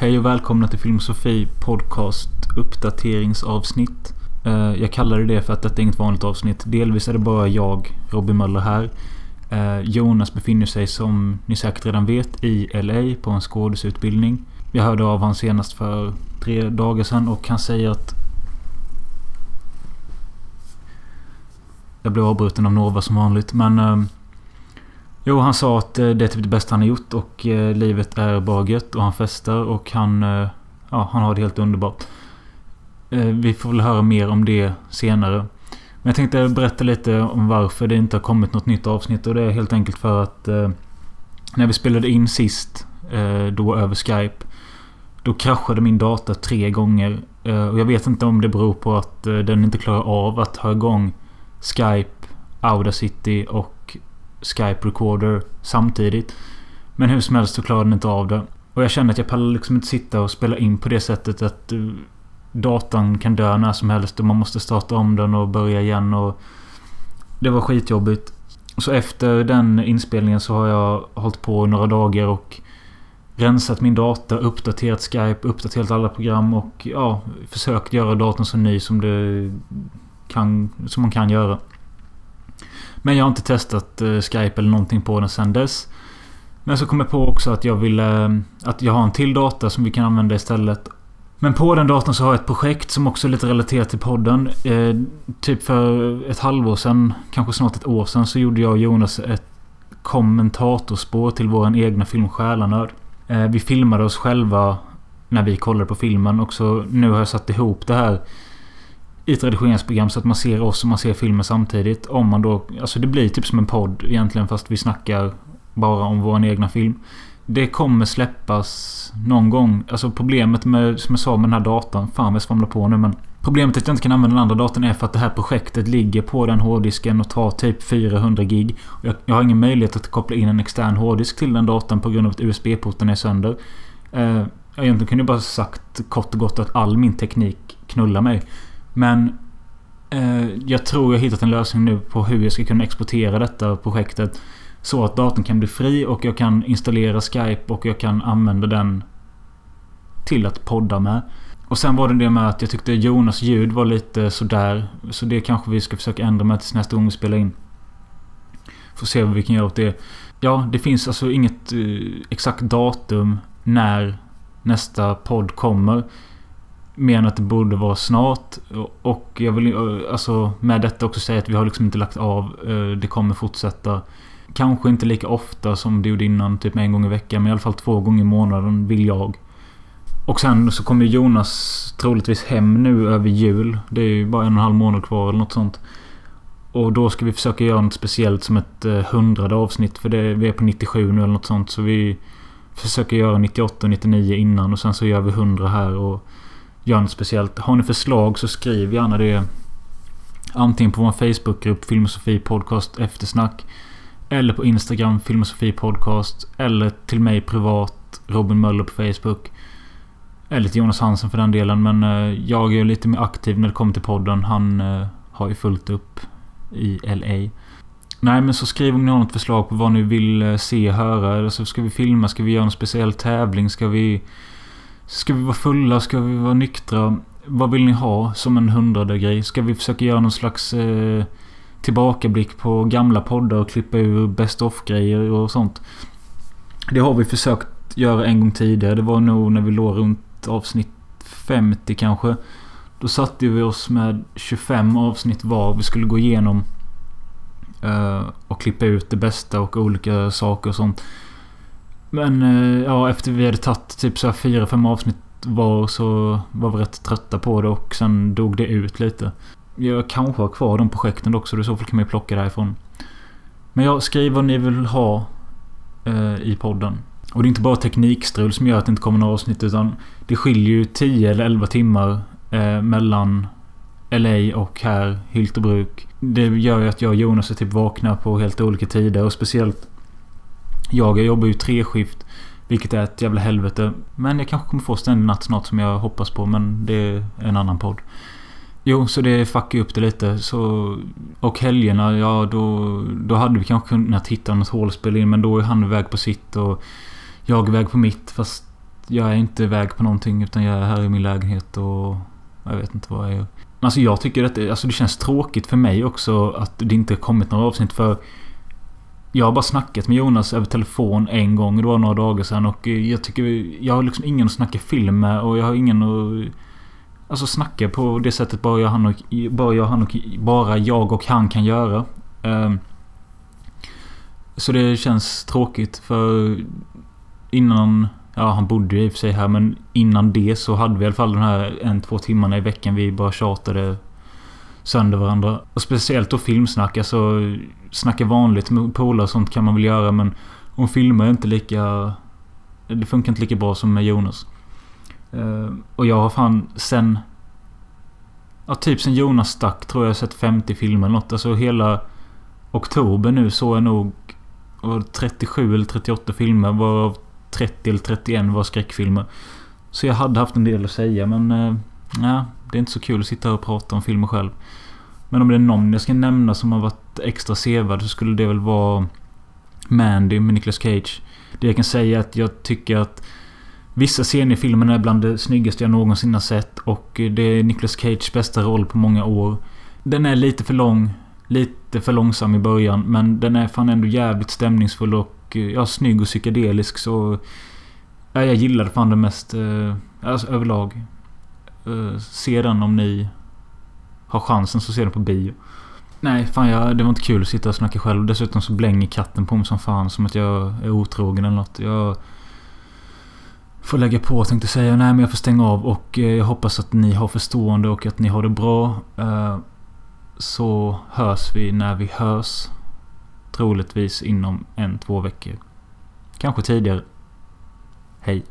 Hej och välkomna till Filmosofi Podcast uppdateringsavsnitt. Eh, jag kallar det det för att detta är inget vanligt avsnitt. Delvis är det bara jag, Robin Möller här. Eh, Jonas befinner sig som ni säkert redan vet i LA på en skådisutbildning. Jag hörde av honom senast för tre dagar sedan och han säger att Jag blev avbruten av Nova som vanligt men ehm, Jo, han sa att eh, det är typ det bästa han har gjort och eh, livet är bara gött och han festar och han... Eh, ja, han har det helt underbart. Vi får väl höra mer om det senare. Men jag tänkte berätta lite om varför det inte har kommit något nytt avsnitt och det är helt enkelt för att... När vi spelade in sist, då över Skype. Då kraschade min data tre gånger. Och jag vet inte om det beror på att den inte klarar av att ha igång Skype, Audacity och Skype Recorder samtidigt. Men hur som helst så klarade den inte av det. Och jag känner att jag pallar liksom inte sitta och spela in på det sättet att eh, datan kan dö när som helst och man måste starta om den och börja igen och... Det var skitjobbigt. Så efter den inspelningen så har jag hållit på några dagar och rensat min data, uppdaterat Skype, uppdaterat alla program och ja, försökt göra datorn så ny som det kan, som man kan göra. Men jag har inte testat eh, Skype eller någonting på den sedan dess. Men så kom jag på också att jag ville... Eh, att jag har en till data som vi kan använda istället. Men på den datorn så har jag ett projekt som också är lite relaterat till podden. Eh, typ för ett halvår sedan, kanske snart ett år sedan, så gjorde jag och Jonas ett kommentatorspår till vår egna film Själanörd. Eh, vi filmade oss själva när vi kollade på filmen och så nu har jag satt ihop det här i ett redigeringsprogram så att man ser oss och man ser filmen samtidigt. Om man då... Alltså det blir typ som en podd egentligen fast vi snackar bara om vår egna film. Det kommer släppas någon gång. Alltså problemet med, som jag sa med den här datan. Fan vad jag svamlar på nu men. Problemet att jag inte kan använda den andra datorn är för att det här projektet ligger på den hårddisken och tar typ 400 gig. Jag, jag har ingen möjlighet att koppla in en extern hårddisk till den datorn på grund av att USB-porten är sönder. Eh, egentligen kunde jag bara sagt kort och gott att all min teknik knullar mig. Men eh, jag tror jag hittat en lösning nu på hur jag ska kunna exportera detta projektet. Så att datorn kan bli fri och jag kan installera Skype och jag kan använda den till att podda med. Och sen var det det med att jag tyckte Jonas ljud var lite sådär. Så det kanske vi ska försöka ändra med tills nästa gång vi spelar in. Får se vad vi kan göra åt det. Ja, det finns alltså inget eh, exakt datum när nästa podd kommer. Mer än att det borde vara snart. Och jag vill alltså med detta också säga att vi har liksom inte lagt av. Eh, det kommer fortsätta. Kanske inte lika ofta som det gjorde innan, typ en gång i veckan. Men i alla fall två gånger i månaden vill jag. Och sen så kommer Jonas troligtvis hem nu över jul. Det är ju bara en och en halv månad kvar eller något sånt. Och då ska vi försöka göra något speciellt som ett eh, hundrade avsnitt. För det, vi är på 97 nu eller något sånt. Så vi försöker göra 98 och 99 innan. Och sen så gör vi 100 här och gör något speciellt. Har ni förslag så skriv gärna det. Antingen på vår Facebookgrupp Filmosofi Podcast Eftersnack. Eller på Instagram Filmosofi Podcast. Eller till mig privat Robin Möller på Facebook. Eller till Jonas Hansen för den delen. Men eh, jag är lite mer aktiv när det kommer till podden. Han eh, har ju fullt upp i LA. Nej men så skriv om ni har något förslag på vad ni vill eh, se se, höra. Eller så ska vi filma? Ska vi göra en speciell tävling? Ska vi... Ska vi vara fulla? Ska vi vara nyktra? Vad vill ni ha som en hundrade grej? Ska vi försöka göra någon slags eh, tillbakablick på gamla poddar och klippa ur best of-grejer och sånt? Det har vi försökt göra en gång tidigare. Det var nog när vi låg runt avsnitt 50 kanske. Då satte vi oss med 25 avsnitt var vi skulle gå igenom. Eh, och klippa ut det bästa och olika saker och sånt. Men eh, ja, efter vi hade tagit typ så här 4-5 avsnitt var så var vi rätt trötta på det och sen dog det ut lite. Jag kanske har kvar de projekten också. I så fall kan man ju plocka därifrån. Men jag skriv vad ni vill ha eh, i podden. Och det är inte bara teknikstrul som gör att det inte kommer några avsnitt utan det skiljer ju 10 eller 11 timmar eh, mellan LA och här, Hyltebruk. Det gör ju att jag och Jonas är typ vakna på helt olika tider och speciellt jag, jag jobbar ju treskift. Vilket är ett jävla helvete. Men jag kanske kommer få ständig natt snart som jag hoppas på. Men det är en annan podd. Jo, så det fuckar upp det lite. Så, och helgerna, ja då, då hade vi kanske kunnat hitta något hål att spela in. Men då är han iväg på sitt och jag är iväg på mitt. Fast jag är inte iväg på någonting utan jag är här i min lägenhet och... Jag vet inte vad jag gör. Alltså jag tycker att det, alltså det känns tråkigt för mig också att det inte kommit några avsnitt för... Jag har bara snackat med Jonas över telefon en gång. Det var några dagar sedan och eh, jag tycker... Jag har liksom ingen att snacka film med och jag har ingen att... Alltså snacka på det sättet bara jag, han och, bara jag, han och, bara jag och han kan göra. Ehm, så det känns tråkigt för innan... Ja, han bodde ju i och för sig här men innan det så hade vi i alla fall de här en, två timmarna i veckan vi bara tjatade sönder varandra. Och speciellt då filmsnack. Alltså snacka vanligt med polare och sånt kan man väl göra men Hon filmar inte lika... Det funkar inte lika bra som med Jonas. Eh, och jag har fan sen... Ja, typ sen Jonas stack tror jag sett 50 filmer eller något. Alltså hela oktober nu såg jag nog 37 eller 38 filmer varav 30 eller 31 var skräckfilmer. Så jag hade haft en del att säga men... Eh, Eh, ja, det är inte så kul att sitta och prata om filmer själv. Men om det är någon jag ska nämna som har varit extra sevärd så skulle det väl vara... Mandy med Nicolas Cage. Det jag kan säga är att jag tycker att... Vissa scener i filmen är bland det snyggaste jag någonsin har sett och det är Nicolas Cages bästa roll på många år. Den är lite för lång. Lite för långsam i början men den är fan ändå jävligt stämningsfull och eh, ja, snygg och psykedelisk så... Ja, jag gillar fan den mest eh, alltså, överlag. Eh, se den om ni har chansen så se den på bio. Nej, fan jag, det var inte kul att sitta och snacka själv. Dessutom så blänger katten på mig som fan. Som att jag är otrogen eller något. Jag får lägga på tänkte säga. Nej men jag får stänga av och eh, jag hoppas att ni har förstående och att ni har det bra. Eh, så hörs vi när vi hörs. Troligtvis inom en, två veckor. Kanske tidigare. Hej.